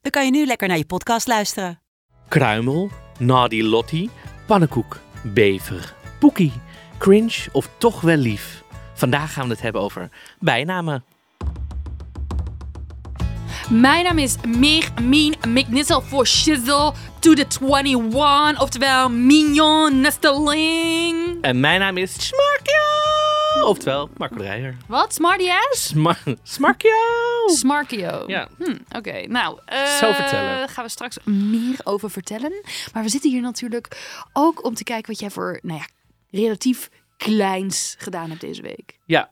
dan kan je nu lekker naar je podcast luisteren. Kruimel, Nadi Lotti, Pannenkoek, Bever, Poekie, Cringe of toch wel lief. Vandaag gaan we het hebben over bijnamen. Mijn naam is Meer Mien McNissel voor Shizzle to the 21, oftewel Mignon Nesteling. En mijn naam is Smarkio, oftewel Marco Dreyer. Wat? Smarty ass? Sma Smarkio! Smarkio. Ja. Hm, Oké, nou, eh Zo vertellen. gaan we straks meer over vertellen. Maar we zitten hier natuurlijk ook om te kijken wat jij voor, nou ja, relatief kleins gedaan hebt deze week. Ja.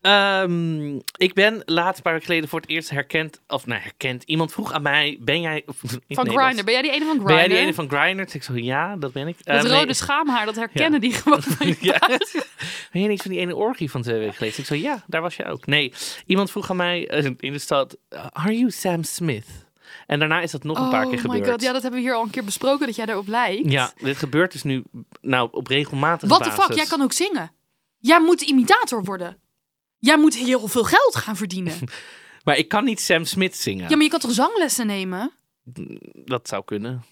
Ehm, ik ben laatst een paar weken geleden voor het eerst herkend, of nou herkend, iemand vroeg aan mij, ben jij... of, Van Grindr. Ben jij die ene van Grindr? Ben jij die ene van Grindr? Toen Ik zo, ja, dat ben ik. Dat nee. rode schaamhaar, dat herkennen die gewoon van Ja. Ben je niet van die ene orgie van twee weken geleden? Ik zo, ja, daar was je ook. Nee, iemand vroeg aan mij eh, in de stad, are you Sam Smith? En daarna is dat nog een paar keer Oh my gebeurd. god, ja, dat hebben we hier al een keer besproken, dat jij daarop lijkt. Ja, dit gebeurt dus nu nou, op regelmatige What the basis. fuck, jij kan ook zingen. Jij moet imitator worden. Jij moet heel veel geld gaan verdienen. Maar ik kan niet Sam Smith zingen. Ja, maar je kan toch zanglessen nemen? Dat zou kunnen.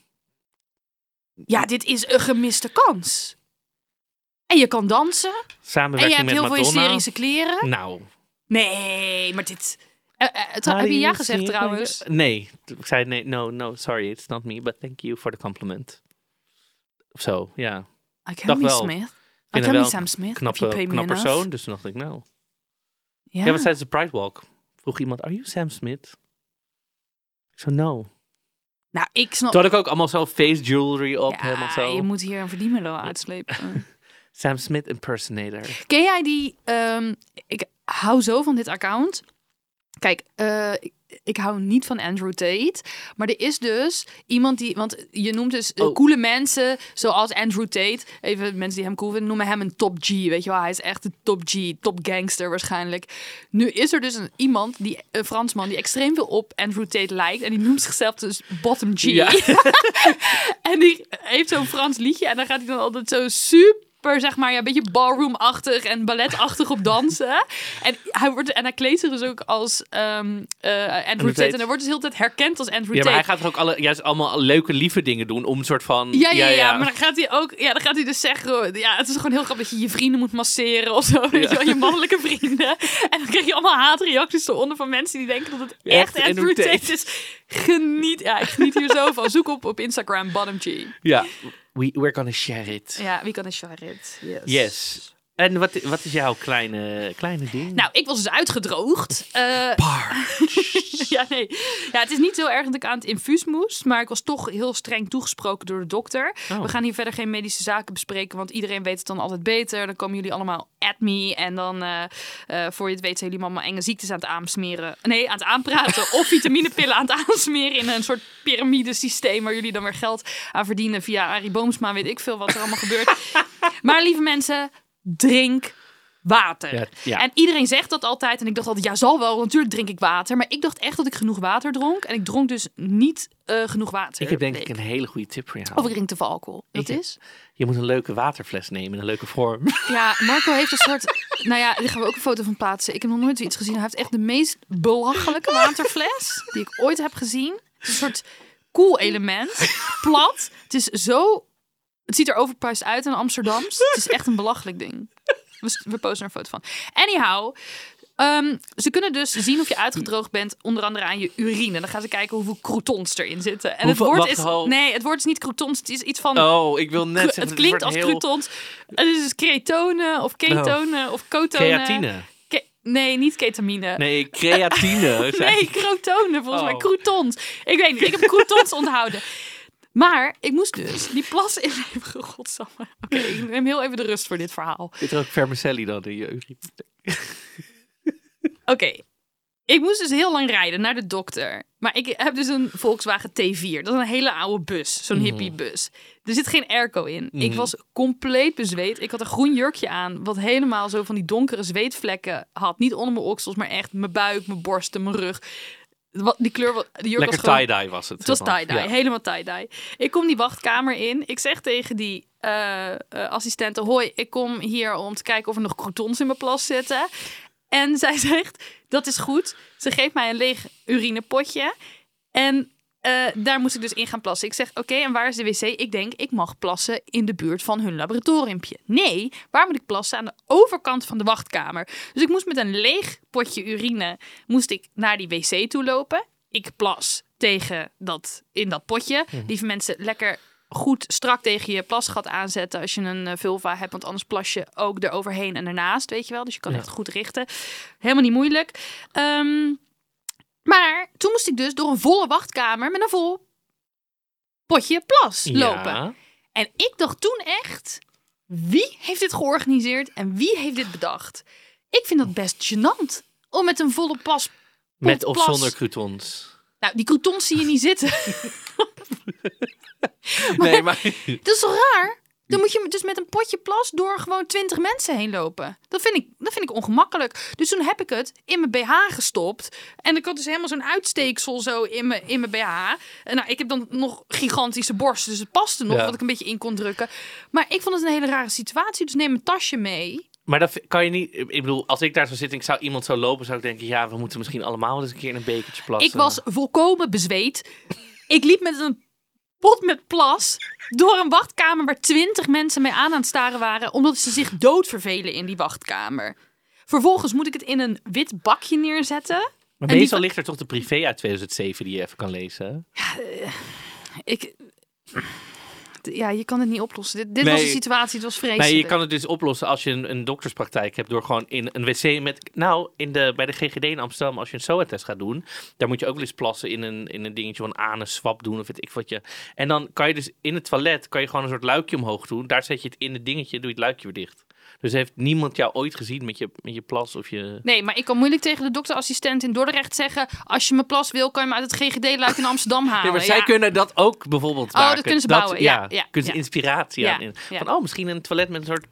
Ja, dit is een gemiste kans. En je kan dansen. En je Samenwerking hebt heel veel hysterische kleren. Nou. Nee, maar dit... Tra- heb je ja gezegd trouwens? Nee, ik zei nee, no, no, sorry, it's not me, but thank you for the compliment. Of zo, ja. I can Dacht be wel. Smith. I vind can hem be wel Sam Smith. Knappe, knap persoon, dus dacht ik, nou. Ja. Ja, tijdens de Pride Walk vroeg iemand, are you Sam Smith? Ik zo, no. Nou, ik snap... Toen had ik ook allemaal zo face jewelry op, helemaal Ja, zo. je moet hier een verdienmodel uitslepen. Sam Smith impersonator. Ken jij die? ehm, ik hou zo van dit account. Kijk, eh, ik, hou niet van Andrew Tate. Maar er is dus iemand die. Want je noemt dus eh, Oh. coole mensen zoals Andrew Tate. Even mensen die hem cool vinden, noemen hem een top G. Weet je wel, hij is echt een top G, top gangster waarschijnlijk. Nu is er dus een, iemand, die, een Fransman, die extreem veel op Andrew Tate lijkt. En die noemt zichzelf dus Bottom G. Ja. En die heeft zo'n Frans liedje en dan gaat hij dan altijd zo super, zeg maar, ja, een beetje ballroom-achtig en balletachtig op dansen. En hij, wordt, en hij kleedt zich dus ook als ehm, eh, Andrew, Tate. Tate. En hij wordt dus heel tijd herkend als Andrew Ja, maar hij Tate. gaat ook alle, juist allemaal leuke, lieve dingen doen om een soort van... Ja, ja, ja, maar dan gaat hij ook, ja, dan gaat hij dus zeggen, ja, het is gewoon heel grappig dat je je vrienden moet masseren of zo, weet je wel, je mannelijke vrienden. En dan krijg je allemaal haatreacties eronder van mensen die denken dat het echt, Echt Andrew Tate Tate. is. Geniet, ja, ik geniet hier zo van. Zoek op op Instagram, Bottom G. Ja, we, we're gonna share it. Ja, wie kan een Charit? Yes. Yes. En wat, wat is jouw kleine, kleine ding? Nou, ik was dus uitgedroogd. Eh, ja, nee. Ja, het is niet zo erg dat ik aan het infuus moest. Maar ik was toch heel streng toegesproken door de dokter. Oh. We gaan hier verder geen medische zaken bespreken. Want iedereen weet het dan altijd beter. Dan komen jullie allemaal at me. En dan, eh, eh, voor je het weet, zijn jullie allemaal enge ziektes aan het aansmeren. Nee, aan het aanpraten. of vitaminepillen aan het aansmeren. In een soort piramidesysteem. Waar jullie dan weer geld aan verdienen. Via Arie Boomsma. Weet ik veel wat er allemaal gebeurt. Maar lieve mensen, drink water. Ja, ja. En iedereen zegt dat altijd. En ik dacht altijd, ja, zal wel. Natuurlijk drink ik water. Maar ik dacht echt dat ik genoeg water dronk. En ik dronk dus niet eh, genoeg water. ik heb denk ik een hele goede tip voor jou. Of ik drink te veel alcohol. Dat is? Je moet een leuke waterfles nemen in een leuke vorm. Ja, Marco heeft een soort... nou ja, daar gaan we ook een foto van plaatsen. Ik heb nog nooit zoiets gezien. Hij heeft echt de meest belachelijke waterfles die ik ooit heb gezien. Een soort cool element. Plat. Het is zo... Het ziet er overpriced uit in Amsterdam. Het is echt een belachelijk ding. We, we posten er een foto van. Anyhow, ehm, ze kunnen dus zien of je uitgedroogd bent, onder andere aan je urine. Dan gaan ze kijken hoeveel croutons erin zitten. En Hoeveel- het woord is... ho. Nee, het woord is niet croutons. Het is iets van... Oh, ik wil net zeggen... het klinkt als heel- croutons. Het is dus of ketonen of cotonen. Creatine. Ke- nee, niet ketamine. Nee, creatine. Nee, crotonen volgens mij. Oh. Croutons. Ik weet niet, ik heb croutons onthouden. Maar ik moest dus die plas inleveren. Godsamme. Oké, ik neem heel even de rust voor dit verhaal. Zit er ook vermicelli dan in je? Oké. Ik moest dus heel lang rijden naar de dokter. Maar ik heb dus een Volkswagen T4. Dat is een hele oude bus. Zo'n hippiebus. Er zit geen airco in. Ik was compleet bezweet. Ik had een groen jurkje aan. Wat helemaal zo van die donkere zweetvlekken had. Niet onder mijn oksels, maar echt mijn buik, mijn borsten, mijn rug. Wat, die kleur, die jurk Lekker was gewoon... tie-dye was het. Het was tie-dye, Ja. helemaal tie-dye. Ik kom die wachtkamer in. Ik zeg tegen die eh eh, assistente... Hoi, ik kom hier om te kijken of er nog croutons in mijn plas zitten. En zij zegt, dat is goed. Ze geeft mij een leeg urinepotje. En eh, daar moest ik dus in gaan plassen. Ik zeg, oké, en waar is de wc? Ik denk, ik mag plassen in de buurt van hun laboratoriumpje. Nee, waar moet ik plassen? Aan de overkant van de wachtkamer. Dus ik moest met een leeg potje urine moest ik naar die wc toe lopen. Ik plas tegen dat, in dat potje. Lieve mensen, lekker goed strak tegen je plasgat aanzetten als je een eh, vulva hebt. Want anders plas je ook eroverheen en ernaast, weet je wel. Dus je kan Ja. echt goed richten. Helemaal niet moeilijk. Ehm, maar toen moest ik dus door een volle wachtkamer met een vol potje plas lopen. Ja. En ik dacht toen echt, wie heeft dit georganiseerd en wie heeft dit bedacht? Ik vind dat best gênant om met een volle pas... Met of plas- zonder croutons. Nou, die croutons zie je niet zitten. Nee, maar... Dat is toch raar? Dan moet je dus met een potje plas door gewoon twintig mensen heen lopen. Dat vind, ik, dat vind ik ongemakkelijk. Dus toen heb ik het in mijn BH gestopt. En ik had dus helemaal zo'n uitsteeksel zo in mijn, in mijn BH. En nou, ik heb dan nog gigantische borsten. Dus het paste nog Ja. wat ik een beetje in kon drukken. Maar ik vond het een hele rare situatie. Dus neem een tasje mee. Maar dat kan je niet... Ik bedoel, als ik daar zou zitten en ik zou iemand zo lopen, zou ik denken, ja, we moeten misschien allemaal eens een keer in een bekertje plassen. Ik was volkomen bezweet. Ik liep met een pot met plas door een wachtkamer waar twintig mensen mee aan aan het staren waren, omdat ze zich doodvervelen in die wachtkamer. Vervolgens moet ik het in een wit bakje neerzetten. Maar en meestal ligt er toch de privé uit 2007 die je even kan lezen? Ik. Ja, je kan het niet oplossen. Dit, dit Nee. was de situatie, het was vreselijk. Nee, je kan het dus oplossen als je een, een dokterspraktijk hebt door gewoon in een wc met... Nou, in de, bij de GGD in Amsterdam, als je een SOA-test gaat doen, daar moet je ook wel eens plassen in een, in een dingetje van anus-swap doen of weet ik wat je. En dan kan je dus in het toilet, kan je gewoon een soort luikje omhoog doen. Daar zet je het in het dingetje, doe je het luikje weer dicht. Dus heeft niemand jou ooit gezien met je, met je plas of je... Nee, maar ik kan moeilijk tegen de dokterassistent in Dordrecht zeggen... als je mijn plas wil, kan je me uit het GGD-luik in Amsterdam halen. Nee, maar zij Ja. kunnen dat ook bijvoorbeeld Oh, dat maken. kunnen ze bouwen, ja, ja, kunnen ze ja. inspiratie Ja, aan in. ja. Van, oh, misschien een toilet met een soort...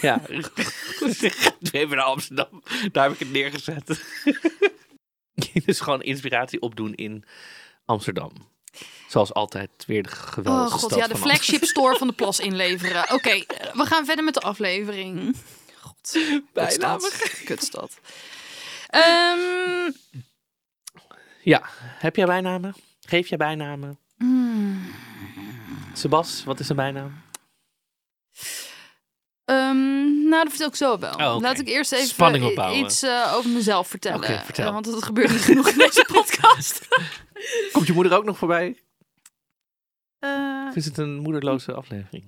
Ja, even naar Amsterdam. Daar heb ik het neergezet. dus gewoon inspiratie opdoen in Amsterdam. Zoals altijd weer de Oh geweldige god, stad ja, de flagship store van de plas inleveren. Oké, eh, we gaan verder met de aflevering. God, Bijnamen. kutstad. Ehm, Ja, heb jij bijnamen? Geef jij bijnamen? hmm, Sebas, wat is een bijnaam? ehm, nou, dat vertel ik zo wel. Oh. Laat ik eerst even iets eh, over mezelf vertellen. Vertel. Eh, want dat gebeurt niet genoeg in deze podcast. Komt je moeder ook nog voorbij? Eh, Of is het een moederloze aflevering?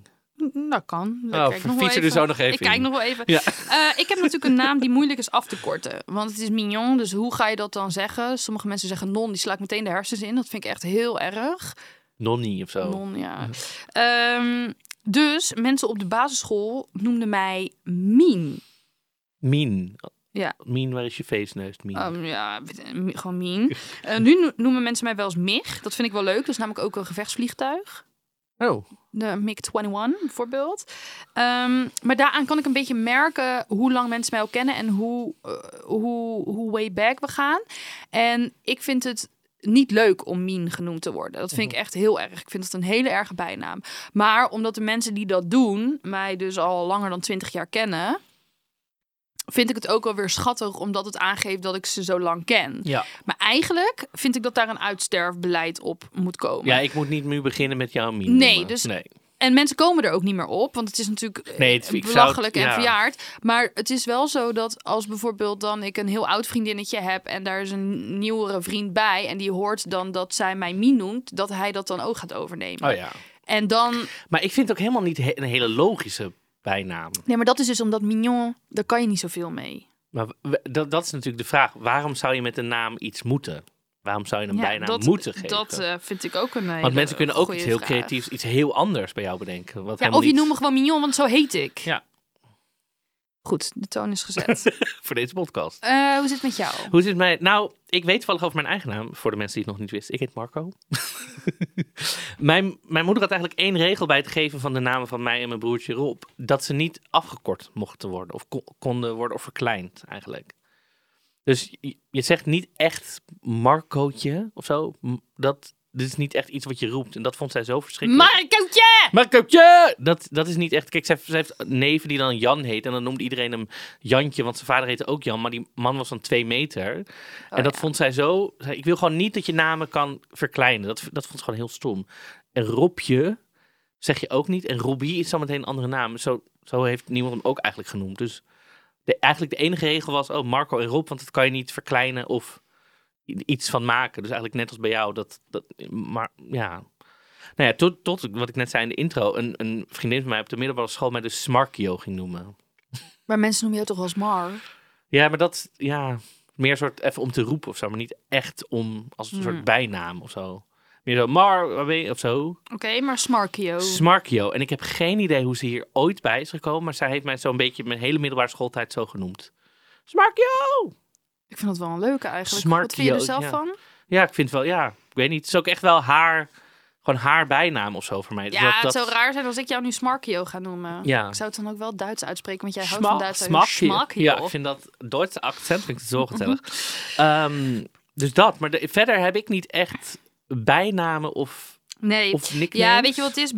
nou, kan. Ik Oh, kijk nog wel er dus even. zo nog even Ik kijk nog wel even. Ja. Eh, ik heb natuurlijk een naam die moeilijk is af te korten. Want het is mignon, dus hoe ga je dat dan zeggen? Sommige mensen zeggen non, die sla ik meteen de hersens in. Dat vind ik echt heel erg. Nonnie of zo. Non, ja. Ehm, dus mensen op de basisschool noemden mij Mien. Mien. Ja. Mien, waar is je feestneus? Mien. Ehm, ja, gewoon Mien. Eh, nu no- noemen mensen mij wel eens MIG. Dat vind ik wel leuk. Dat is namelijk ook een gevechtsvliegtuig. oh. De MiG-21 bijvoorbeeld. Ehm, maar daaraan kan ik een beetje merken hoe lang mensen mij al kennen en hoe, eh, hoe, hoe way back we gaan. En ik vind het niet leuk om Mien genoemd te worden. Dat vind ik echt heel erg. Ik vind het een hele erge bijnaam. Maar omdat de mensen die dat doen, mij dus al langer dan 20 jaar kennen, vind ik het ook wel weer schattig omdat het aangeeft dat ik ze zo lang ken. Ja. Maar eigenlijk vind ik dat daar een uitsterfbeleid op moet komen. ja, ik moet niet nu beginnen met jouw Mien. Nee, dus- Nee. En mensen komen er ook niet meer op, want het is natuurlijk eh, Nee, het- belachelijk het- en ja. verjaard. Maar het is wel zo dat als bijvoorbeeld dan ik een heel oud vriendinnetje heb en daar is een nieuwere vriend bij en die hoort dan dat zij mij Mien noemt, dat hij dat dan ook gaat overnemen. Oh ja. En dan, Maar ik vind het ook helemaal niet he- een hele logische bijnaam. nee, maar dat is dus omdat mignon, daar kan je niet zoveel mee. Maar dat, dat is natuurlijk de vraag. Waarom zou je met een naam iets moeten? Waarom zou je een Ja, bijnaam dat, moeten geven? Dat eh, vind ik ook een hele Want mensen kunnen ook iets heel vraag. creatiefs, iets heel anders bij jou bedenken. Wat Ja, of je niet- noemt me gewoon mignon, want zo heet ik. Ja. Goed, de toon is gezet. voor deze podcast. Eh, hoe zit het met jou? Hoe zit het mij? Nou, ik weet toevallig over mijn eigen naam, voor de mensen die het nog niet wisten. Ik heet Marco. mijn, mijn moeder had eigenlijk één regel bij het geven van de namen van mij en mijn broertje Rob. Dat ze niet afgekort mochten worden, of ko- konden worden of verkleind eigenlijk. Dus je, je zegt niet echt Marcootje of zo. Dat, dit is niet echt iets wat je roept. En dat vond zij zo verschrikkelijk. Marcootje! Dat, dat is niet echt. Kijk, zij, zij heeft een neven die dan Jan heet. En dan noemde iedereen hem Jantje, want zijn vader heette ook Jan. Maar die man was van twee meter. en dat ja. vond zij zo. Ik wil gewoon niet dat je namen kan verkleinen. Dat, dat vond ze gewoon heel stom. En Robje zeg je ook niet. En Robbie is dan meteen een andere naam. Zo, zo heeft niemand hem ook eigenlijk genoemd. Dus de, eigenlijk de enige regel was: oh, Marco en Rob. Want dat kan je niet verkleinen of iets van maken. Dus eigenlijk net als bij jou. Dat, dat, maar ja. Nou ja, tot, tot wat ik net zei in de intro. Een, een vriendin van mij op de middelbare school mij dus Smarkio ging noemen. Maar mensen noemen jou toch als Mar? Ja, maar dat, ja, meer soort even om te roepen of zo. Maar niet echt om, als een Hmm. soort bijnaam of zo. Meer zo, Mar, waar ben je? Of zo. Oké, maar Smarkio. Smarkio. En ik heb geen idee hoe ze hier ooit bij is gekomen. Maar zij heeft mij zo'n beetje mijn hele middelbare schooltijd zo genoemd. Smarkio! ik vind dat wel een leuke eigenlijk. Smarkio, Wat vind je er zelf ja. van? Ja, ik vind wel, ja, ik weet niet. Het is ook echt wel haar, gewoon haar bijnaam of zo voor mij. Dus Ja, dat- het zou raar zijn als ik jou nu Smarkio ga noemen. Ja. Ik zou het dan ook wel Duits uitspreken, want jij houdt van Duits. Smakje. Smakio. Ja, ik vind dat Duitse accent vind ik zo gezellig. Ehm, dus dat, maar de- verder heb ik niet echt bijnamen of, Nee. of nicknames. Ja, weet je wat het is?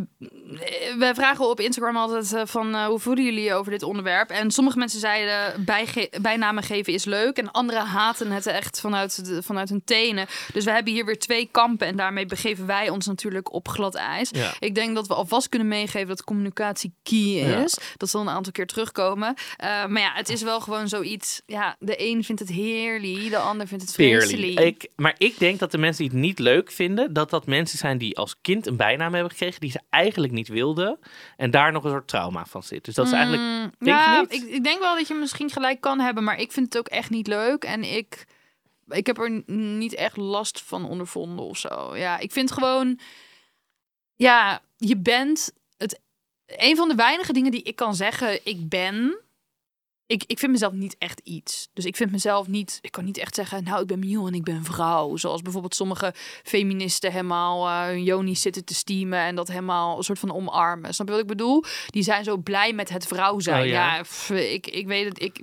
We vragen op Instagram altijd eh, van eh, hoe voelen jullie je over dit onderwerp? En sommige mensen zeiden bijge- bijnamen geven is leuk. En anderen haten het echt vanuit, de, vanuit hun tenen. Dus we hebben hier weer twee kampen. En daarmee begeven wij ons natuurlijk op glad ijs. Ja. Ik denk dat we alvast kunnen meegeven dat communicatie key Ja. is. Dat zal een aantal keer terugkomen. Eh, maar ja, het is wel gewoon zoiets. Ja, de een vindt het heerlijk, de ander vindt het vreselijk. Ik, maar ik denk dat de mensen die het niet leuk vinden, dat dat mensen zijn die als kind een bijnaam hebben gekregen die ze eigenlijk niet wilden. En daar nog een soort trauma van zit. Dus dat is eigenlijk. Mm, denk ja, niet? Ik, ik denk wel dat je misschien gelijk kan hebben, maar ik vind het ook echt niet leuk. En ik, ik heb er niet echt last van ondervonden of zo. Ja, ik vind gewoon, ja, je bent het. Een van de weinige dingen die ik kan zeggen, ik ben. Ik, ik vind mezelf niet echt iets. Dus ik vind mezelf niet. Ik kan niet echt zeggen. Nou, ik ben Miel en ik ben vrouw. Zoals bijvoorbeeld sommige feministen helemaal eh hun zitten te steamen. En dat helemaal een soort van omarmen. Snap je wat ik bedoel? Die zijn zo blij met het vrouw zijn. Oh, ja. ja, pff, ik, ik weet het. Ik,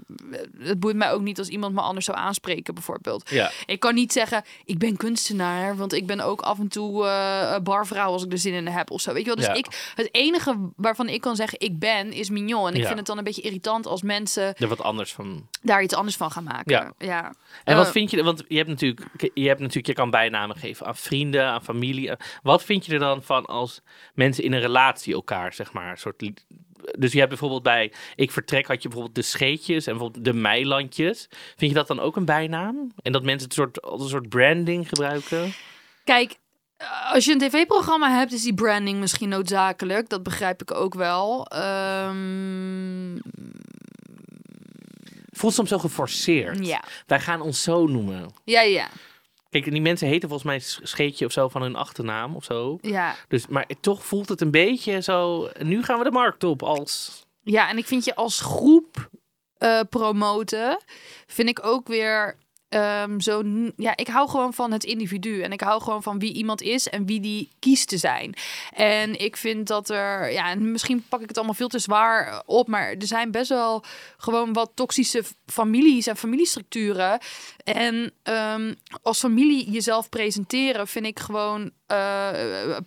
het boeit mij ook niet als iemand me anders zou aanspreken, bijvoorbeeld. Ja. Ik kan niet zeggen, ik ben kunstenaar, want ik ben ook af en toe eh, barvrouw als ik er zin in heb of zo. Weet je wel? Dus Ja. ik, het enige waarvan ik kan zeggen, ik ben, is mignon. En ik Ja. vind het dan een beetje irritant als mensen Er wat anders van. daar iets anders van gaan maken. Ja. ja. En wat Eh, vind je, want je hebt natuurlijk, je hebt natuurlijk, je kan bijnamen geven aan vrienden, aan familie. Wat vind je er dan van als mensen in een relatie elkaar, zeg maar, soort. Dus je hebt bijvoorbeeld bij Ik Vertrek had je bijvoorbeeld de scheetjes en bijvoorbeeld de meilandjes. Vind je dat dan ook een bijnaam? En dat mensen het soort, als een soort branding gebruiken? Kijk, als je een tv-programma hebt, is die branding misschien noodzakelijk. Dat begrijp ik ook wel. Ehm, Voelt soms zo geforceerd. ja. Wij gaan ons zo noemen. ja, ja, Kijk, die mensen heten volgens mij sch- scheetje of zo van hun achternaam of zo. ja. Dus, maar toch voelt het een beetje zo. Nu gaan we de markt op als. Ja, en ik vind je als groep eh, promoten, vind ik ook weer ehm, zo. Ja, ik hou gewoon van het individu. En ik hou gewoon van wie iemand is en wie die kiest te zijn. En ik vind dat er. Ja, en misschien pak ik het allemaal veel te zwaar op. Maar er zijn best wel gewoon wat toxische families en familiestructuren. En ehm, als familie jezelf presenteren, vind ik gewoon. eh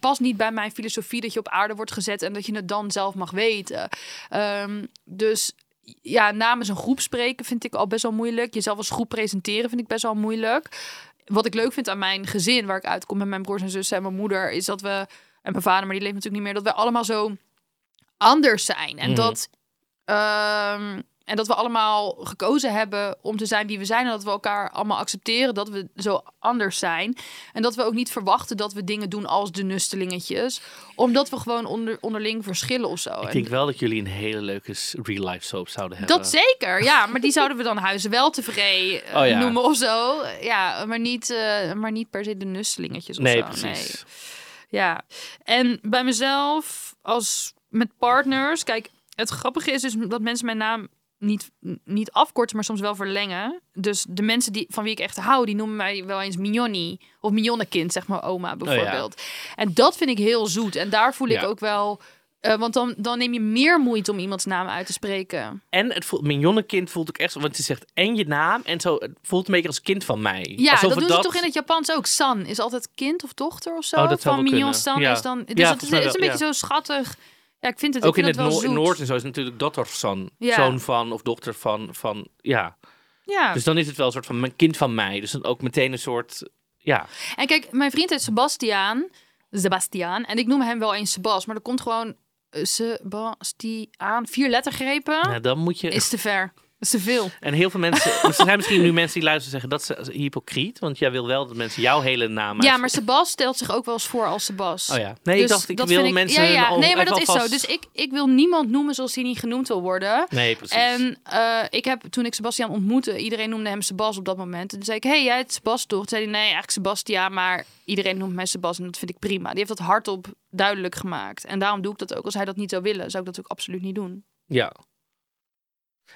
past niet bij mijn filosofie dat je op aarde wordt gezet en dat je het dan zelf mag weten. Ehm, dus ja, namens een groep spreken vind ik al best wel moeilijk. Jezelf als groep presenteren vind ik best wel moeilijk. Wat ik leuk vind aan mijn gezin, waar ik uitkom met mijn broers en zussen en mijn moeder, is dat we, en mijn vader, maar die leeft natuurlijk niet meer, dat we allemaal zo anders zijn. En Mhm. dat. ehm, en dat we allemaal gekozen hebben om te zijn wie we zijn. En dat we elkaar allemaal accepteren dat we zo anders zijn. En dat we ook niet verwachten dat we dingen doen als de nustelingetjes. Omdat we gewoon onder, onderling verschillen of zo. Ik En denk wel dat jullie een hele leuke real life soap zouden hebben. dat zeker, ja. Maar die zouden we dan huizen wel tevreden eh, Oh ja. noemen of zo. Ja, maar niet, eh, maar niet per se de nustelingetjes of Nee, zo. precies. Ja, en bij mezelf als met partners, kijk, het grappige is dus dat mensen mijn naam niet, niet afkorten, maar soms wel verlengen. Dus de mensen die, van wie ik echt hou, die noemen mij wel eens Mignoni. Of Mignonnekind, zeg maar oma bijvoorbeeld. En dat vind ik heel zoet. En daar voel ik Oh Ja. ook wel... eh, want dan, dan neem je meer moeite om iemands naam uit te spreken. En het voelt, mignonnekind voelt ook echt zo, want ze zegt en je naam en zo, het voelt een beetje als kind van mij. Ja, Alsof dat het doen ze toch in het Japans ook. San is altijd kind of dochter of zo. Oh, dat zou van Mignon. San Ja. is dan... Dus Ja, dat volgens is, een beetje zo schattig. Ja, ik vind het, Ook ik in het. Noord en zo is natuurlijk dotterson. Ja. Zoon van of dochter van, van ja. Ja. Dus dan is het wel een soort van mijn kind van mij. Dus dan ook meteen een soort, ja. En kijk, mijn vriend heet Sebastiaan. Sebastiaan. En ik noem hem wel eens Sebas. Maar er komt gewoon eh, Sebastiaan. Vier lettergrepen. ja dan moet je... Is te ver. Is te veel. En heel veel mensen, er zijn misschien nu mensen die luisteren en zeggen dat is hypocriet, want jij wil wel dat mensen jouw hele naam Ja, maar Sebas stelt zich ook wel eens voor als Sebas. Oh ja. Nee, ik Dus dacht ik dat wil mensen Ja, ja. al- Nee, maar dat is zo. Dus ik, ik wil niemand noemen zoals hij niet genoemd wil worden. Nee, precies. En eh, ik heb toen ik Sebastian ontmoette, iedereen noemde hem Sebas op dat moment. En toen zei ik, hey, jij heet Sebas toch? Toen zei hij, nee, eigenlijk Sebastian, maar iedereen noemt mij Sebas en dat vind ik prima. Die heeft dat hardop duidelijk gemaakt. En daarom doe ik dat ook. Als hij dat niet zou willen, zou ik dat ook absoluut niet doen. Ja.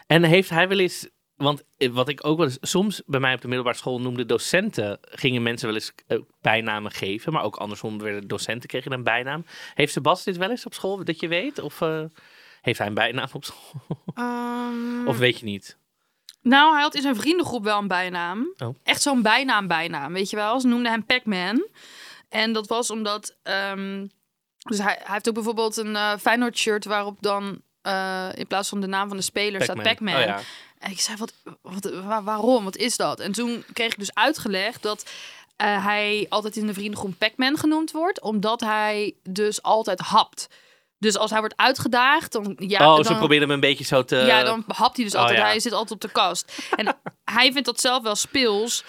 En heeft hij wel eens, want eh, wat ik ook wel eens, soms bij mij op de middelbare school noemde docenten, gingen mensen wel eens eh, bijnamen geven, maar ook andersom werden docenten kregen een bijnaam. Heeft Sebas dit wel eens op school, dat je weet? Of eh, heeft hij een bijnaam op school? Of weet je niet? Nou, hij had in zijn vriendengroep wel een bijnaam. Oh. Echt zo'n bijnaam bijnaam, weet je wel. Ze noemden hem Pac-Man. En dat was omdat... ehm, dus hij, hij heeft ook bijvoorbeeld een eh Feyenoord shirt waarop dan... eh, in plaats van de naam van de speler staat Pac-Man. Oh, ja. En ik zei, wat, wat, wa- waarom? Wat is dat? En toen kreeg ik dus uitgelegd dat eh, hij altijd in de vriendengroep Pac-Man genoemd wordt. Omdat hij dus altijd hapt. Dus als hij wordt uitgedaagd, dan... Ja, oh, dan, ze probeerden hem een beetje zo te... ja, dan hapt hij dus Oh, altijd. ja. Hij zit altijd op de kast. En hij vindt dat zelf wel speels.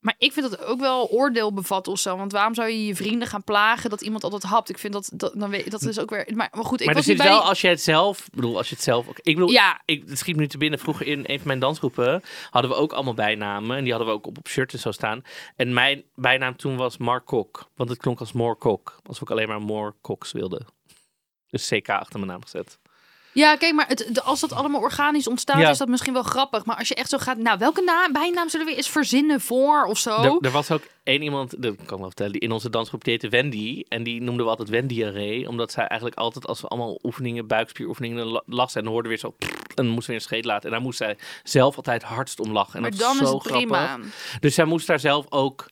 Maar ik vind dat ook wel oordeel bevatten of zo. Want waarom zou je je vrienden gaan plagen dat iemand altijd hapt? Ik vind dat, dat, dan weet, dat is ook weer... Maar, maar goed, ik maar er was zit bij... wel, als je het zelf, ik bedoel, als je het zelf, ik bedoel, Ja, ik, het schiet me nu te binnen. Vroeger in een van mijn dansgroepen hadden we ook allemaal bijnamen. En die hadden we ook op, op shirt en zo staan. En mijn bijnaam toen was Mark Kok. Want het klonk als More Kok. Alsof ik alleen maar More Koks wilde. Dus CK achter mijn naam gezet. Ja, kijk, maar het, de- als dat allemaal organisch ontstaat, Ja. is dat misschien wel grappig. Maar als je echt zo gaat... Nou, welke naam, bijnaam zullen we eens verzinnen voor of zo? Er, er was ook één iemand, dat kan ik wel vertellen, die in onze dansgroep heette Wendy. En die noemden we altijd Wendy-array. Omdat zij eigenlijk altijd, als we allemaal oefeningen, buikspieroefeningen la- las. En we weer zo, en dan moesten we weer een scheet laten. En daar moest zij zelf altijd hardst om lachen. En maar dat dan was is zo het prima. grappig. Dus zij moest daar zelf ook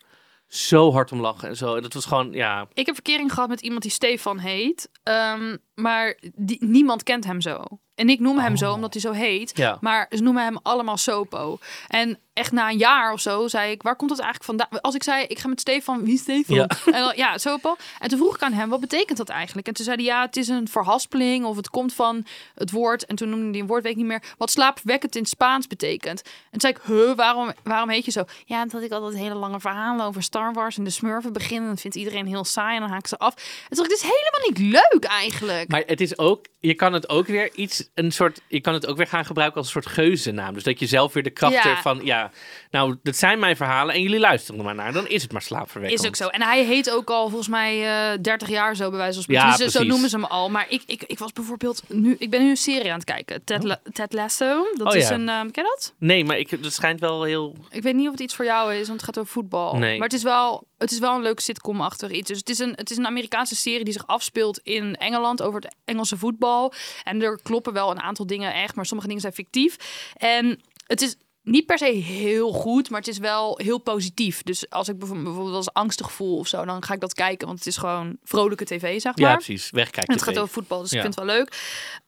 zo hard om lachen en zo. En dat was gewoon, ja, Ik heb verkering gehad met iemand die Stefan heet. ehm, maar die, niemand kent hem zo. En ik noem hem zo omdat hij zo heet. Oh. Ja. Maar ze noemen hem allemaal Sopo. En echt na een jaar of zo zei ik, waar komt het eigenlijk vandaan? Als ik zei, ik ga met Stefan, wie is Stefan? Ja. En dan, ja, Sopo. En toen vroeg ik aan hem, wat betekent dat eigenlijk? En toen zei hij, ja, het is een verhaspeling of het komt van het woord. En toen noemde hij een woord, weet ik niet meer, wat slaapwekkend in Spaans betekent. En toen zei ik, huh, waarom, waarom heet je zo? Ja, dat ik altijd hele lange verhalen over Star Wars en de smurfen begin. En dat vindt iedereen heel saai en dan haak ik ze af. En toen dacht ik, dit is helemaal niet leuk eigenlijk. Maar het is ook, je kan het ook weer iets, een soort, je kan het ook weer gaan gebruiken als een soort geuzennaam. Dus dat je zelf weer de kracht Ja. ervan, ja, nou, dat zijn mijn verhalen en jullie luisteren er maar naar. Dan is het maar slaapverwekkend. Is ook zo. En hij heet ook al volgens mij eh 30 jaar zo, bij wijze van spreken. Ja, Dus, eh, zo noemen ze hem al. Maar ik, ik, ik was bijvoorbeeld nu, ik ben nu een serie aan het kijken. Ted, La- Ted Lasso. Dat Oh, is ja. een, ehm, ken je dat? Nee, maar ik, het schijnt wel heel, Ik weet niet of het iets voor jou is, want het gaat over voetbal. Nee. Maar het is wel, het is wel een leuk sitcom-achtig iets. Dus het is, een, het is een Amerikaanse serie die zich afspeelt in Engeland over het Engelse voetbal. En er kloppen wel een aantal dingen echt, maar sommige dingen zijn fictief. En het is niet per se heel goed, maar het is wel heel positief. Dus als ik bijvoorbeeld als angstig voel of zo, dan ga ik dat kijken. Want het is gewoon vrolijke tv, zeg maar. ja precies, wegkijken. En het gaat over voetbal, dus Ja. ik vind het wel leuk.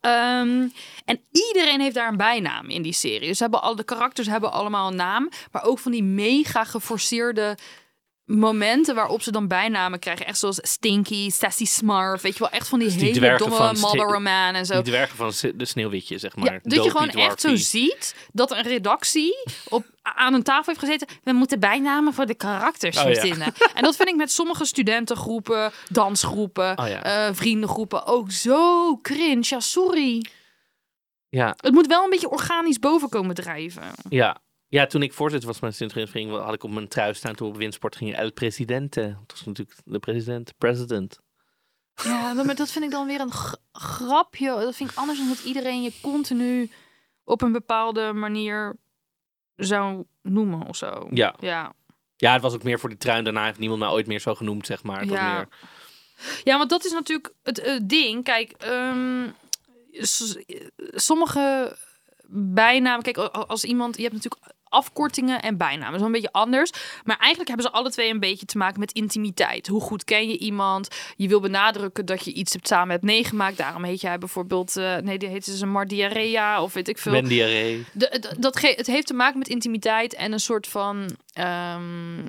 Ehm, en iedereen heeft daar een bijnaam in die serie. Dus ze hebben al, de karakters hebben allemaal een naam. Maar ook van die mega geforceerde momenten waarop ze dan bijnamen krijgen. Echt zoals Stinky, Sassy Smurf. Weet je wel, echt van die die hele domme van Mother Sti- Man en zo. Die dwergen van de sneeuwwitje, zeg maar. Ja, dat je gewoon echt zo ziet dat een redactie op, aan een tafel heeft gezeten. We moeten bijnamen voor de karakters Oh, ja. verzinnen. En dat vind ik met sommige studentengroepen, dansgroepen, Oh, ja. eh, vriendengroepen ook zo cringe. Ja, sorry. Ja, Het moet wel een beetje organisch boven komen drijven. ja. Ja, toen ik voorzitter was van mijn studentenvereniging, had ik op mijn trui staan toen we op winsport gingen. El Presidente. Dat was natuurlijk de president. President. Ja, maar dat vind ik dan weer een grapje. Dat vind ik anders dan dat iedereen je continu op een bepaalde manier zou noemen of zo. Ja. Ja. ja, het was ook meer voor die trui. Daarna heeft niemand mij ooit meer zo genoemd, zeg maar. Het Ja. meer... Ja, want dat is natuurlijk het ding. Kijk, ehm, sommige bijnamen. Kijk, als iemand. Je hebt natuurlijk afkortingen en bijnamen. Dat is wel een beetje anders. Maar eigenlijk hebben ze alle twee een beetje te maken met intimiteit. Hoe goed ken je iemand? Je wil benadrukken dat je iets hebt samen hebt meegemaakt. Daarom heet jij bijvoorbeeld. eh, nee, die heet ze maar diarrhea of weet ik veel. De- dat ge- het heeft te maken met intimiteit en een soort van ehm,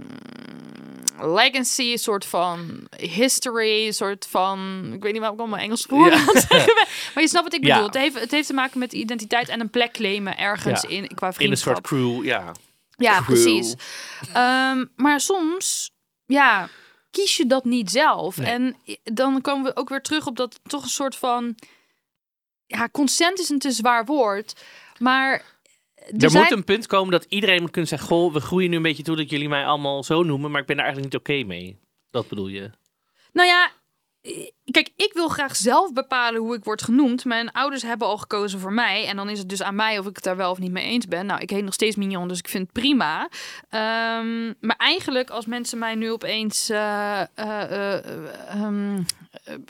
legacy, een soort van history, een soort van. Ik weet niet waarom ik allemaal Engels woorden Ja. Maar je snapt wat ik Ja. bedoel. Het, heeft, het heeft te maken met identiteit en een plek claimen ergens Ja. in qua In een vriendschap. soort crew, ja. Ja, crew. precies. Ehm, maar soms, ja, kies je dat niet zelf. Nee. En dan komen we ook weer terug op dat toch een soort van. Ja, consent is een te zwaar woord. Maar. Er, zijn- moet een punt komen dat iedereen moet kunnen zeggen... Goh, we groeien nu een beetje toe dat jullie mij allemaal zo noemen... maar ik ben daar eigenlijk niet oké mee. Dat bedoel je? Nou ja, kijk, ik wil graag zelf bepalen hoe ik word genoemd. Mijn ouders hebben al gekozen voor mij. En dan is het dus aan mij of ik het daar wel of niet mee eens ben. Nou, ik heet nog steeds Mignon, dus ik vind het prima. Ehm, maar eigenlijk, als mensen mij nu opeens... eh, ehm,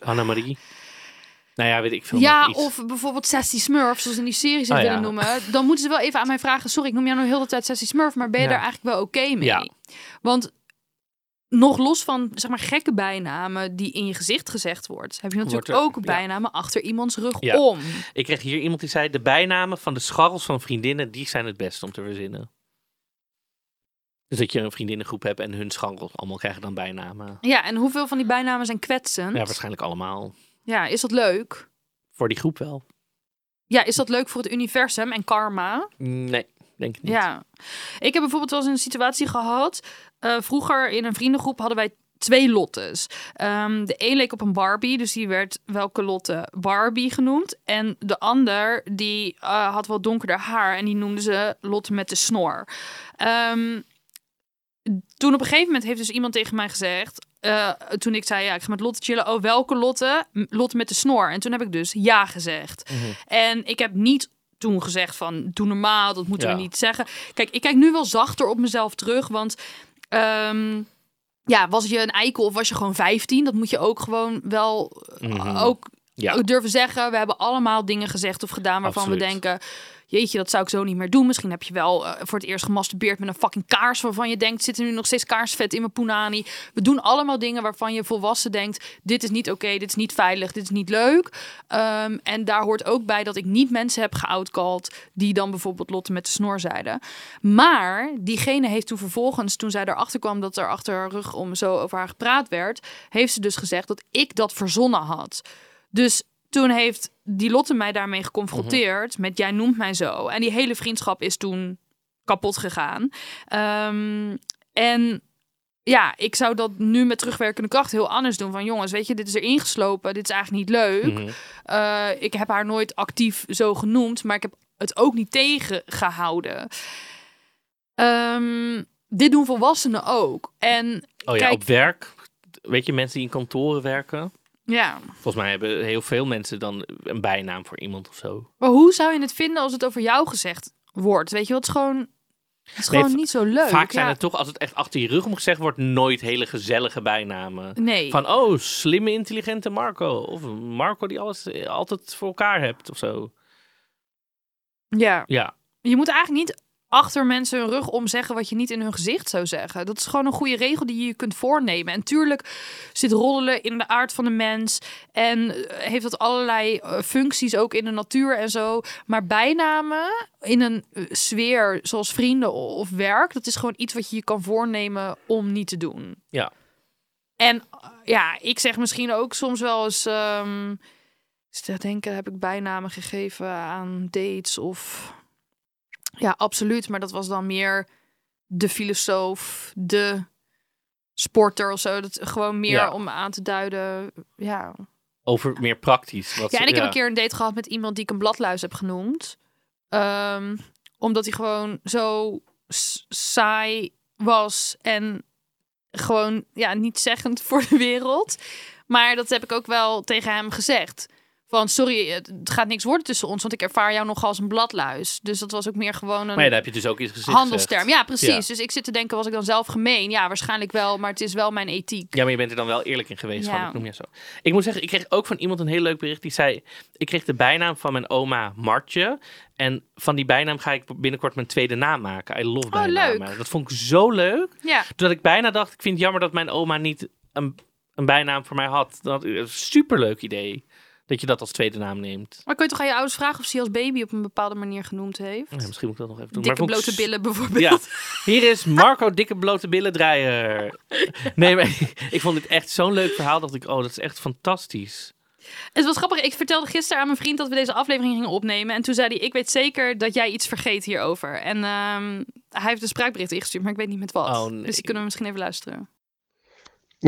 Annemarie? Nou ja, weet ik veel. ja, iets. of bijvoorbeeld Sassy Smurf, zoals in die series het Oh, willen ja. noemen. Dan moeten ze wel even aan mij vragen... Sorry, ik noem jou nou heel de tijd Sassy Smurf, maar ben je Ja. daar eigenlijk wel oké mee? Ja. Want nog los van zeg maar gekke bijnamen die in je gezicht gezegd wordt, heb je natuurlijk er- ook ja. bijnamen achter iemands rug Ja. om. Ik kreeg hier iemand die zei... de bijnamen van de scharrels van vriendinnen... die zijn het best om te verzinnen. Dus dat je een vriendinnengroep hebt... en hun scharrels allemaal krijgen dan bijnamen. Ja, en hoeveel van die bijnamen zijn kwetsend? Ja, waarschijnlijk allemaal. Ja, is dat leuk? Voor die groep wel. Ja, is dat leuk voor het universum en karma? Nee, denk ik niet. Ja. Ik heb bijvoorbeeld wel eens een situatie gehad. eh, vroeger in een vriendengroep hadden wij twee lottes. Ehm, de een leek op een Barbie, dus die werd welke Lotte Barbie genoemd. En de ander, die eh, had wat donkerder haar en die noemden ze Lotte met de snor. Ehm, toen op een gegeven moment heeft dus iemand tegen mij gezegd... eh, toen ik zei, ja, ik ga met Lotte chillen. Oh, welke Lotte? Lotte met de snor. En toen heb ik dus ja gezegd. Mhm. En ik heb niet toen gezegd van, doe normaal, dat moeten Ja. we niet zeggen. Kijk, ik kijk nu wel zachter op mezelf terug, want... ehm, ja, was je een eikel of was je gewoon 15? Dat moet je ook gewoon wel eh, Mhm. ook Ja. durven zeggen. We hebben allemaal dingen gezegd of gedaan waarvan we denken... Jeetje, dat zou ik zo niet meer doen. Misschien heb je wel eh, voor het eerst gemasturbeerd met een fucking kaars... waarvan je denkt, zit er nu nog steeds kaarsvet in mijn punani? We doen allemaal dingen waarvan je volwassen denkt... dit is niet oké, dit is niet veilig, dit is niet leuk. Ehm, en daar hoort ook bij dat ik niet mensen heb geoutcalled... die dan bijvoorbeeld Lotte met de snor zeiden. Maar diegene heeft toen vervolgens, toen zij erachter kwam... dat er achter haar rug om zo over haar gepraat werd... heeft ze dus gezegd dat ik dat verzonnen had. Dus toen heeft die Lotte mij daarmee geconfronteerd met jij noemt mij zo. En die hele vriendschap is toen kapot gegaan. Ehm, en ja, ik zou dat nu met terugwerkende kracht heel anders doen. Van jongens, weet je, dit is er ingeslopen. Dit is eigenlijk niet leuk. Mhm. Eh, ik heb haar nooit actief zo genoemd, maar ik heb het ook niet tegengehouden. Ehm, dit doen volwassenen ook. En Oh ja, Kijk- op werk. Weet je, mensen die in kantoren werken. Ja, Volgens mij hebben heel veel mensen dan een bijnaam voor iemand of zo. maar hoe zou je het vinden als het over jou gezegd wordt? Weet je wat? Het is gewoon, het is Nee, gewoon niet zo leuk. Vaak zijn ja. het toch, als het echt achter je rug om gezegd wordt, nooit hele gezellige bijnamen. Nee. Van, oh, slimme, intelligente Marco. Of Marco die alles eh, altijd voor elkaar hebt of zo. Ja. Ja, Je moet eigenlijk niet achter mensen hun rug om zeggen wat je niet in hun gezicht zou zeggen. Dat is gewoon een goede regel die je kunt voornemen. En tuurlijk zit roddelen in de aard van de mens en eh, heeft dat allerlei eh, functies ook in de natuur en zo. Maar bijnamen in een eh, sfeer zoals vrienden of werk, dat is gewoon iets wat je je kan voornemen om niet te doen. Ja. En ja, ik zeg misschien ook soms wel eens. te denken, heb ik bijnamen gegeven aan dates of ja, absoluut. Maar dat was dan meer de filosoof, de sporter of zo. Dat gewoon meer Ja. om aan te duiden. Ja. over meer praktisch. Wat ja, en ik heb een keer een date gehad met iemand die ik een bladluis heb genoemd. Ehm, omdat hij gewoon zo saai was en gewoon ja, niet zeggend voor de wereld. Maar dat heb ik ook wel tegen hem gezegd. Van, sorry, het gaat niks worden tussen ons, want ik ervaar jou nog als een bladluis. Dus dat was ook meer gewoon een Maar ja, daar heb je dus ook iets gezegd. handelsterm. Ja, precies. Ja. Dus ik zit te denken, was ik dan zelf gemeen? Ja, waarschijnlijk wel, maar het is wel mijn ethiek. Ja, maar je bent er dan wel eerlijk in geweest. Ja. Van, ik noem je zo. Ik moet zeggen, ik kreeg ook van iemand een heel leuk bericht. Die zei, ik kreeg de bijnaam van mijn oma Martje. En van die bijnaam ga ik binnenkort mijn tweede naam maken. I love bijnamen. leuk. Dat vond ik zo leuk. Ja. Dat ik bijna dacht, ik vind het jammer dat mijn oma niet een, een bijnaam voor mij had. Dat superleuk idee. Dat je dat als tweede naam neemt. Maar kun je toch aan je ouders vragen of ze je als baby op een bepaalde manier genoemd heeft? Ja, misschien moet ik dat nog even doen. Dikke Maar vond ik blote billen bijvoorbeeld. Ja, hier is Marco Dikke Blote Billen Draaier. Nee, maar ik vond dit echt zo'n leuk verhaal. Dat ik, oh, dat is echt fantastisch. Het was grappig. Ik vertelde gisteren aan mijn vriend dat we deze aflevering gingen opnemen. En toen zei hij, ik weet zeker dat jij iets vergeet hierover. En ehm, hij heeft een spraakbericht ingestuurd, maar ik weet niet met wat. Oh, nee. Dus die kunnen we misschien even luisteren.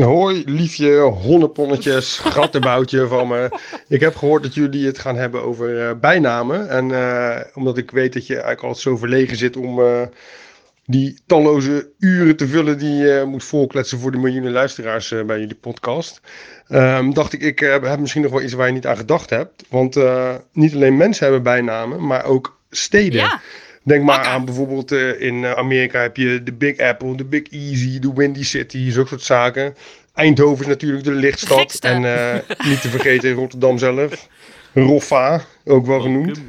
Hoi, liefje, honneponnetjes, gattenboutje van me. Ik heb gehoord dat jullie het gaan hebben over eh, bijnamen. En eh, omdat ik weet dat je eigenlijk altijd zo verlegen zit om eh, die talloze uren te vullen die je moet volkletsen voor de miljoenen luisteraars bij jullie podcast. ehm, dacht ik, ik heb misschien nog wel iets waar je niet aan gedacht hebt. Want niet alleen mensen hebben bijnamen, maar ook steden. Ja, Denk maar aan bijvoorbeeld eh, in eh, Amerika heb je de Big Apple, de Big Easy, de Windy City, zulke soort zaken. Eindhoven is natuurlijk de lichtstad. En eh, niet te vergeten Rotterdam zelf. Roffa, ook wel genoemd.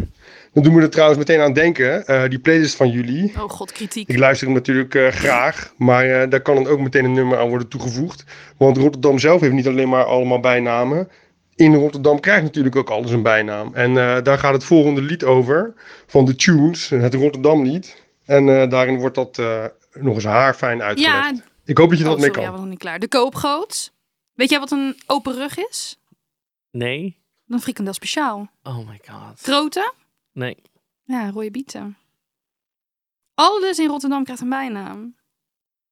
Dan doen we er trouwens meteen aan denken. eh, die playlist van jullie. oh god, kritiek. Ik luister hem natuurlijk eh, graag. Maar eh, daar kan dan ook meteen een nummer aan worden toegevoegd. Want Rotterdam zelf heeft niet alleen maar allemaal bijnamen. In Rotterdam krijgt natuurlijk ook alles een bijnaam. En eh, daar gaat het volgende lied over. Van de Tunes, het Rotterdam lied. En eh, daarin wordt dat eh, nog eens haarfijn uitgelegd. Ja, Ik hoop dat je er oh, wat mee sorry, ja, kan. was nog niet klaar. De koopgoot. Weet jij wat een open rug is? Nee? Een frikandel speciaal. Oh my god. Grote? Nee. Ja, rode bieten. Alles in Rotterdam krijgt een bijnaam.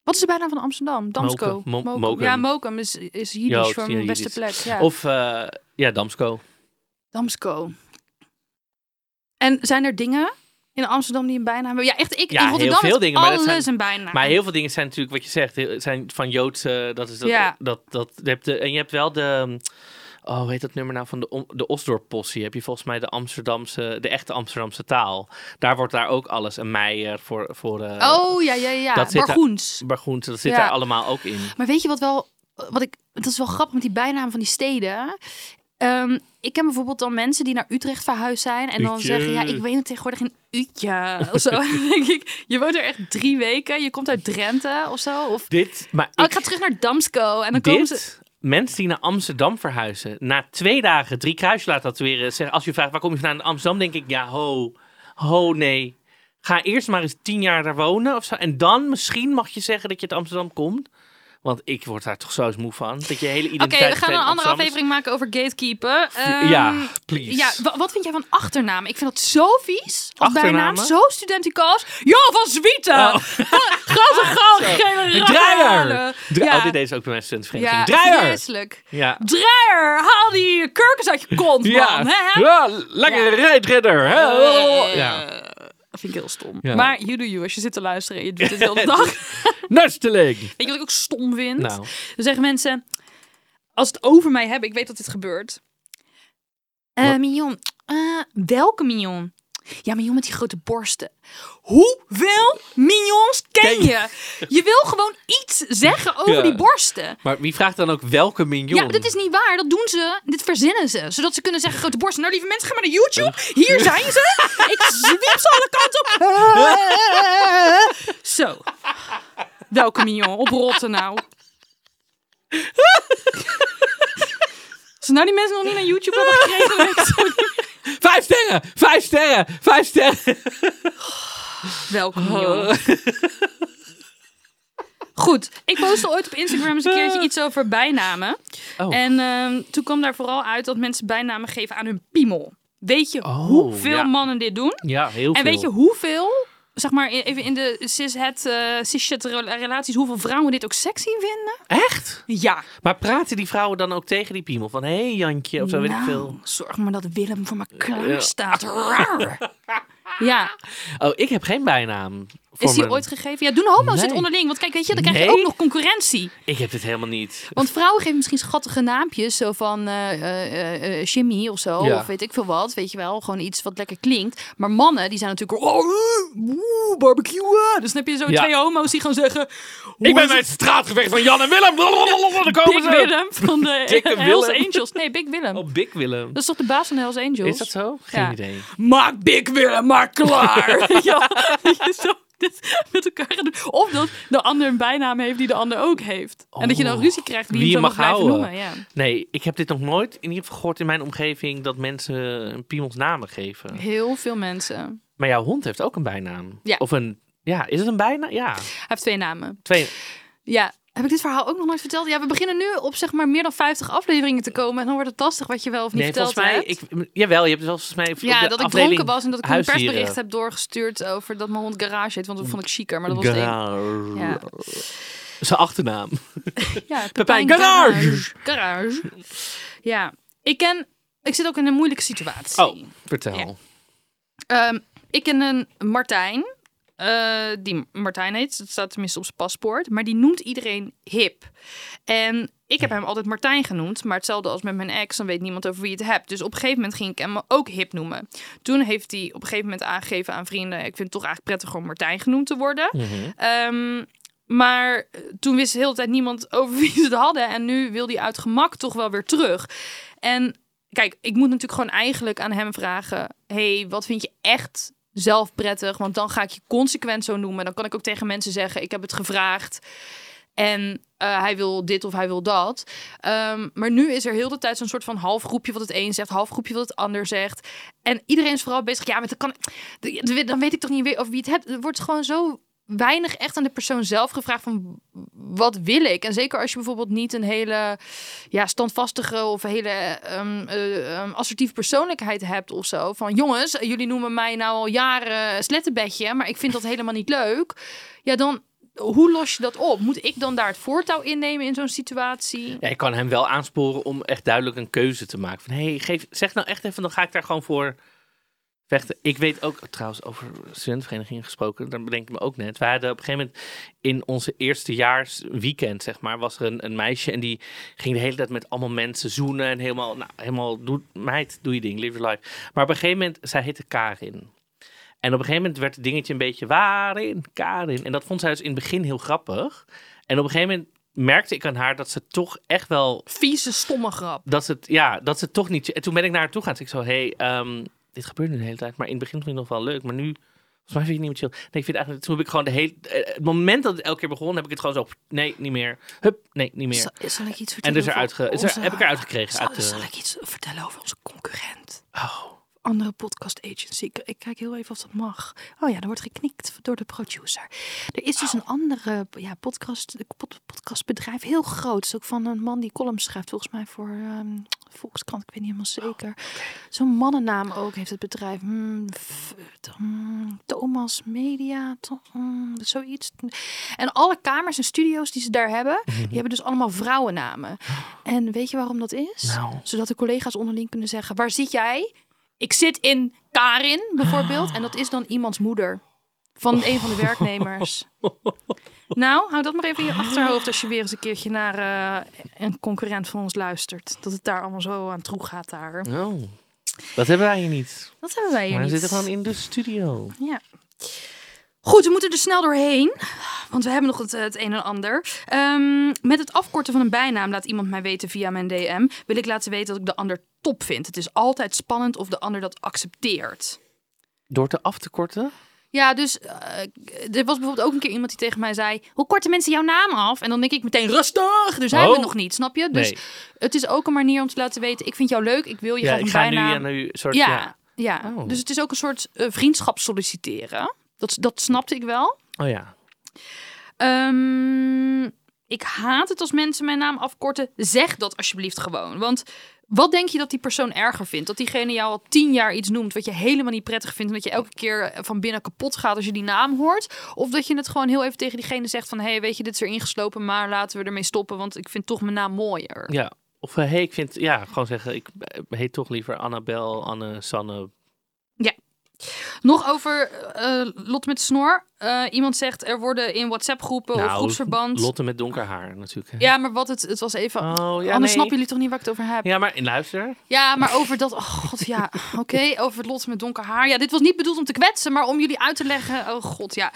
Wat is de bijnaam van Amsterdam? Damsko. Mokum. Mo- Mokum. Mokum. Ja, Mokum is, is Jiddisch Joods, voor mijn beste plek. Ja. Of, eh, ja, Damsko. Damsko. En zijn er dingen in Amsterdam die een bijnaam hebben? Ja, echt. Ik, Ja, in heel Rotterdam veel is dingen, maar dat alles zijn- een bijnaam. Maar heel veel dingen zijn natuurlijk wat je zegt, heel- zijn van Joods. eh, dat is dat, Ja. dat, dat, je hebt de, en je hebt wel de. Oh, hoe heet dat nummer nou van de, de Osdorp-possie? Heb je volgens mij de Amsterdamse, de echte Amsterdamse taal. Daar wordt daar ook alles een meijer voor. voor eh, Oh, ja, ja, ja. Dat zit daar- Bargoens. Bargoens, dat zit Ja. daar allemaal ook in. Maar weet je wat wel, wat ik, dat is wel grappig met die bijnamen van die steden. Ehm, ik ken bijvoorbeeld dan mensen die naar Utrecht verhuisd zijn en dan zeggen, ja, ik weet het tegenwoordig in Utje of zo. dan denk ik, je woont er echt drie weken, je komt uit Drenthe of zo. Of, Dit, maar oh, ik, ik ga terug naar Damsko en dan komen ze... mensen die naar Amsterdam verhuizen, na twee dagen drie kruisjes laten tatoeëren, zeggen, als je vraagt waar kom je vandaan in Amsterdam, denk ik, ja, ho, ho, nee. Ga eerst maar eens tien jaar daar wonen of zo. En dan misschien mag je zeggen dat je uit Amsterdam komt. Want ik word daar toch zo eens moe van. Dat je hele Oké, identiteit... we gaan een andere aflevering maken over gatekeepen. Ehm, Ja, please. Ja, wa- wat vind jij van achternamen? Ik vind dat zo vies. Als bijnaam, Achternamen? zo studenticoos. Ja, van Zwieten! Oh. Grote gal, gele Draaier! Ja. Oh, dit deed ze ook bij mijn studentenvereniging. Ja, Draaier! vreselijk. Ja. Draaier, haal die kurkens uit je kont, Ja. man. Hè? ja, lekker rijdridder. hè? Ja. Dat vind ik heel stom. Ja. Maar you do you, als je zit te luisteren en je doet het de hele dag. Nesteling. Weet je wat ik ook stom vind? Nou, Dan zeggen mensen, als het over mij hebben, ik weet dat dit gebeurt. Eh Wat? mignon, eh, welke mignon? Ja, mignon met die grote borsten. Hoeveel mignons ken je? je? Wil gewoon iets zeggen over Ja. die borsten. maar wie vraagt dan ook welke mignon? Ja, maar dat is niet waar. Dat doen ze. Dit verzinnen ze. Zodat ze kunnen zeggen grote borsten. Nou, lieve mensen, ga maar naar YouTube. Hier zijn ze. Ik zwiep ze alle kanten op. Zo. Welke mignon? Oprotten nou. Als nou die mensen nog niet naar YouTube hebben gekregen, Vijf sterren! Vijf sterren! Vijf sterren! Welke mignon? Goed, ik postte ooit op Instagram eens een keertje iets over bijnamen. Oh. En ehm, toen kwam daar vooral uit dat mensen bijnamen geven aan hun piemel. Weet je Oh, hoeveel ja. mannen dit doen? Ja, heel En veel. weet je hoeveel, zeg maar i- even in de cis-het, eh rela- relaties, hoeveel vrouwen dit ook sexy vinden? Echt? Ja. Maar praten die vrouwen dan ook tegen die piemel? Van, hé hey, Jantje, of zo, weet ik Nou, veel. Zorg maar dat Willem voor me klaar staat. Raar. Ja, Oh, ik heb geen bijnaam. Is die ooit gegeven? Ja, doen homo's het Nee. onderling. Want kijk, weet je, dan krijg je Nee. ook nog concurrentie. Ik heb dit helemaal niet. Want vrouwen geven misschien schattige naampjes, zo van eh eh, eh, eh, Jimmy of zo, Ja. of weet ik veel wat, weet je wel, gewoon iets wat lekker klinkt. Maar mannen, die zijn natuurlijk, oh, eh, barbecue, dus dan heb je zo Ja. twee homo's die gaan zeggen, Ik ben bij het straatgevecht van Jan en Willem. Daar komen Big ze. Willem van de Hells. Angels. Nee, Big Willem. Oh, Big Willem. Dat is toch de baas van de Hells Angels? Is dat zo? Geen idee. Maak Big Willem maar klaar. ja, zo dit met elkaar doen. Of dat de ander een bijnaam heeft die de ander ook heeft. en dat je dan Oh. ruzie krijgt wie, Wie je mag mag blijven houden. noemen. Ja. Nee, ik heb dit nog nooit in ieder geval gehoord in mijn omgeving dat mensen een piemels namen geven. Heel veel mensen. Maar jouw hond heeft ook een bijnaam. Ja. Of een, ja, is het een bijnaam? Ja. Hij heeft twee namen. Twee. Ja. Heb ik dit verhaal ook nog nooit verteld? Ja, we beginnen nu op zeg maar meer dan 50 afleveringen te komen. En dan wordt het lastig wat je wel of niet Nee, verteld volgens mij, hebt. ik, jawel, je hebt het volgens mij ja, dat ik dronken was en dat ik een persbericht heb doorgestuurd over dat mijn hond garage heet. Want dat vond ik chiquer, maar dat was één. Garage. Ja. Zijn achternaam. Ja, Pepijn Garage. Garage. Ja, ik ken... Ik zit ook in een moeilijke situatie. Oh, vertel. Ja. Ehm, ik ken een Martijn. Eh, die Martijn heet. Dat staat tenminste op zijn paspoort. Maar die noemt iedereen hip. En ik heb hem altijd Martijn genoemd. Maar hetzelfde als met mijn ex. Dan weet niemand over wie je het hebt. Dus op een gegeven moment ging ik hem ook hip noemen. Toen heeft hij op een gegeven moment aangegeven aan vrienden. Ik vind het toch eigenlijk prettig om Martijn genoemd te worden. Mhm. Ehm, maar eh, toen wist de hele tijd niemand over wie ze het hadden. En nu wil hij uit gemak toch wel weer terug. En kijk, ik moet natuurlijk gewoon eigenlijk aan hem vragen: hey, wat vind je echt zelf prettig? Want dan ga ik je consequent zo noemen. Dan kan ik ook tegen mensen zeggen: ik heb het gevraagd. En eh, hij wil dit of hij wil dat. Ehm, maar nu is er heel de tijd zo'n soort van half groepje wat het een zegt, half groepje wat het ander zegt. En iedereen is vooral bezig. Ja, maar dat kan. Dan weet ik toch niet over wie het hebt. Er wordt gewoon zo weinig echt aan de persoon zelf gevraagd van wat wil ik? En zeker als je bijvoorbeeld niet een hele ja, standvastige of hele ehm, eh, ehm, assertieve persoonlijkheid hebt of zo. Van jongens, jullie noemen mij nou al jaren slettenbedje, maar ik vind dat helemaal niet leuk. Ja, dan hoe los je dat op? Moet ik dan daar het voortouw innemen in zo'n situatie? Ja, ik kan hem wel aansporen om echt duidelijk een keuze te maken. Van, hey, geef, zeg nou echt even, dan ga ik daar gewoon voor vechten. Ik weet ook, trouwens, over studentenverenigingen gesproken, daar bedenk ik me ook net. We hadden op een gegeven moment in onze eerstejaars weekend, zeg maar, was er een, een meisje en die ging de hele tijd met allemaal mensen zoenen en helemaal, nou, helemaal, doe, meid, doe je ding, live your life. Maar op een gegeven moment, zij heette Karin. En op een gegeven moment werd het dingetje een beetje, waarin, Karin? En dat vond zij dus in het begin heel grappig. En op een gegeven moment merkte ik aan haar dat ze toch echt wel Vieze, stomme grap. dat ze het, ja, dat ze het toch niet. En toen ben ik naar haar toe. Dus ik zo, hey, ehm, dit gebeurt nu de hele tijd. Maar in het begin vond ik het nog wel leuk. Maar nu, volgens mij vind je het niet meer chill. Nee, ik vind eigenlijk, toen heb ik gewoon de hele, eh, het moment dat het elke keer begon, heb ik het gewoon zo, nee, niet meer. Hup, nee, niet meer. Zal, zal ik iets En dus eruit, ge, is er- heb ik eruit gekregen. Zal, Uit de, zal ik iets vertellen over onze concurrent? oh, Andere podcast agency. Ik, ik kijk heel even of dat mag. Oh ja, er wordt geknikt door de producer. Er is dus een andere ja, podcast, pod- podcastbedrijf, heel groot. Is ook van een man die columns schrijft, volgens mij voor ehm, Volkskrant. Ik weet niet helemaal zeker. Zo'n mannennaam ook heeft het bedrijf. Hmm, f- hmm, Thomas Media, to- hmm, zoiets. En alle kamers en studio's die ze daar hebben, die hebben dus allemaal vrouwennamen. En weet je waarom dat is? Nou. Zodat de collega's onderling kunnen zeggen: waar zit jij? Ik zit in Karin bijvoorbeeld. En dat is dan iemands moeder. Van een van de werknemers. Nou, hou dat maar even in je achterhoofd als je weer eens een keertje naar eh, een concurrent van ons luistert. Dat het daar allemaal zo aan toe gaat daar. oh. Dat hebben wij hier niet. Dat hebben wij hier Maar we niet. zitten gewoon in de studio. Ja. Goed, we moeten er snel doorheen. Want we hebben nog het, het een en ander. Ehm, met het afkorten van een bijnaam laat iemand mij weten via mijn DM. Wil ik laten weten dat ik de ander top vind. Het is altijd spannend of de ander dat accepteert. Door te af te korten? Ja, dus eh, er was bijvoorbeeld ook een keer iemand die tegen mij zei: Hoe korten mensen jouw naam af? En dan denk ik meteen rustig. Zijn we Oh. nog niet, snap je? Dus Nee. het is ook een manier om te laten weten: Ik vind jou leuk, ik wil je Ja, graag ik ga bijnaam. soort, ja, ja. ja. Oh. dus het is ook een soort eh, vriendschap solliciteren. Dat, dat snapte ik wel. Oh ja. Ehm, ik haat het als mensen mijn naam afkorten. Zeg dat alsjeblieft gewoon. Want wat denk je dat die persoon erger vindt? Dat diegene jou al tien jaar iets noemt wat je helemaal niet prettig vindt. En dat je elke keer van binnen kapot gaat als je die naam hoort. Of dat je het gewoon heel even tegen diegene zegt van... hé, hey, weet je, dit is erin geslopen, maar laten we ermee stoppen. Want ik vind toch mijn naam mooier. Ja. Of hé, hey, ik vind, ja, gewoon zeggen, ik eh, heet toch liever Annabel, Anne, Sanne. Nog over eh Lotte met de snor. Eh, iemand zegt er worden in WhatsApp-groepen of Nou, groepsverband. Lotte met donker haar natuurlijk. hè. Ja, maar wat het, het was even. Oh, ja, Anders nee. snappen jullie toch niet waar ik het over heb? Ja, maar luister. Ja, maar over dat. Oh god, ja. Oké, over het lot met donker haar. Ja, dit was niet bedoeld om te kwetsen, maar om jullie uit te leggen. Oh god, ja.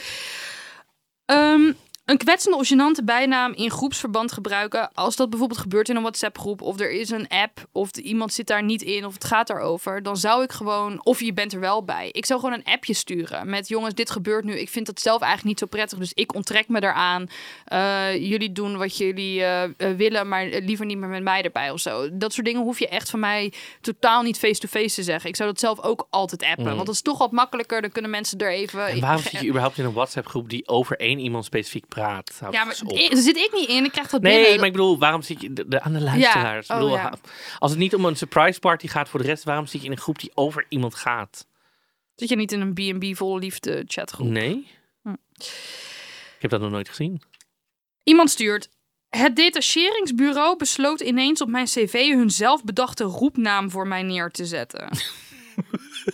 Ehm, een kwetsende of gênante bijnaam in groepsverband gebruiken. Als dat bijvoorbeeld gebeurt in een WhatsApp-groep. Of er is een app. Of de- iemand zit daar niet in. Of het gaat daarover. Dan zou ik gewoon. Of je bent er wel bij. Ik zou gewoon een appje sturen. Met jongens, dit gebeurt nu. Ik vind dat zelf eigenlijk niet zo prettig. Dus ik onttrek me daaraan. Eh, jullie doen wat jullie eh, eh, willen. Maar liever niet meer met mij erbij of zo. Dat soort dingen hoef je echt van mij totaal niet face-to-face te zeggen. Ik zou dat zelf ook altijd appen. Want dat is toch wat makkelijker. Dan kunnen mensen er even. Mm. En waarom zit je überhaupt in een WhatsApp-groep die over één iemand specifiek praat? Ja, maar op. ik- daar zit ik niet in. Ik krijg dat Nee, binnen. maar ik bedoel, waarom zit je de, de- aan de luisteraars? Ja, Ik bedoel, oh ja. ha- Als het niet om een surprise party gaat voor de rest, waarom zit je in een groep die over iemand gaat? Zit je niet in een B&B vol liefde chatgroep? Nee. Hm. Ik heb dat nog nooit gezien. Iemand stuurt. Het detacheringsbureau besloot ineens op mijn cv hun zelfbedachte roepnaam voor mij neer te zetten.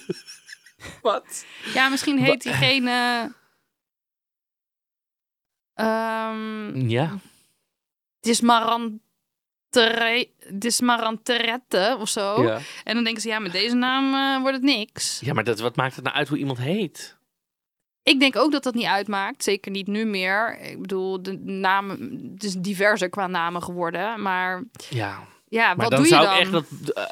Wat? Ja, misschien heet diegene. Ehm Ja. Dismarantere- Dismaranterette of zo. Ja. En dan denken ze, ja, met deze naam eh, wordt het niks. ja, maar dat, wat maakt het nou uit hoe iemand heet? Ik denk ook dat dat niet uitmaakt. Zeker niet nu meer. Ik bedoel, de namen, het is diverser qua namen geworden. Maar Ja. Ja, Maar wat dan doe je zou dan? ik echt dat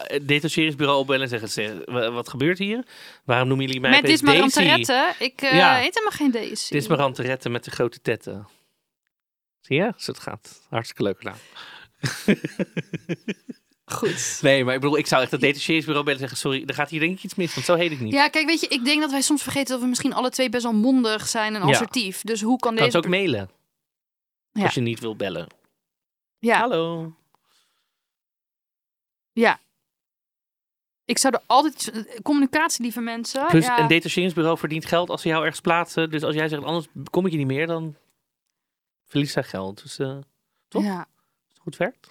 het detacheringsbureau opbellen en zeggen, zeg, wa- wat gebeurt hier? Waarom noemen jullie mij Met opeens Dismaranterette. Ik eh Ja. heet helemaal geen Daisy. Dismaranterette met de grote tetten. Zie je? Zo het gaat. Hartstikke leuk gedaan. Goed. Nee, maar ik bedoel, ik zou echt het detacheringsbureau bellen en zeggen, sorry, er gaat hier denk ik iets mis, want zo heet ik niet. Ja, kijk, weet je, ik denk dat wij soms vergeten dat we misschien alle twee best wel mondig zijn en Ja. assertief. Dus hoe kan kan deze... het ook mailen. Ja. Als je niet wil bellen. Ja, Hallo. Ik zou er altijd... Communicatie, lieve mensen. Plus, ja. een detacheringsbureau verdient geld als ze jou ergens plaatsen. Dus als jij zegt, anders kom ik je niet meer, dan verliest zij geld. Dus eh toch? Ja, als het goed werkt.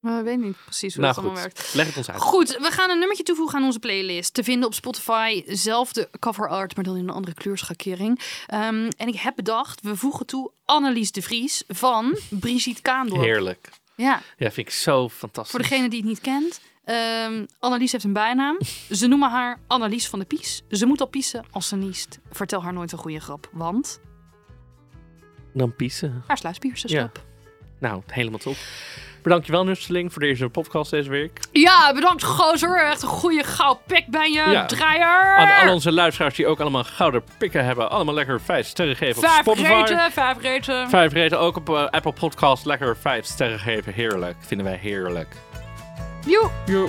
we weten niet precies hoe Nou dat goed, allemaal werkt. leg het ons uit. Goed, we gaan een nummertje toevoegen aan onze playlist. Te vinden op Spotify. Zelfde cover art, maar dan in een andere kleurschakering. Ehm, en ik heb bedacht, we voegen toe Annelies de Vries van Brigitte Kaandorp. Heerlijk. Ja, Ja, vind ik zo fantastisch. voor degene die het niet kent. Ehm Annelies heeft een bijnaam. Ze noemen haar Annelies van de Pies. Ze moet al piezen als ze niest. Vertel haar nooit een goede grap, want Dan piezen. haar sluispiersen Ja. Nou, helemaal top. Bedankt je wel, Nusteling, voor deze podcast deze week. Ja, bedankt gozer. Echt een goede gauw pik ben je, Ja. draaier. Aan al onze luisteraars die ook allemaal gouden pikken hebben. Allemaal lekker vijf sterren geven op Vijf Spotify. reten, vijf reten. Vijf reten ook op eh, Apple Podcast. Lekker vijf sterren geven. Heerlijk. Vinden wij heerlijk. Joe. Joe.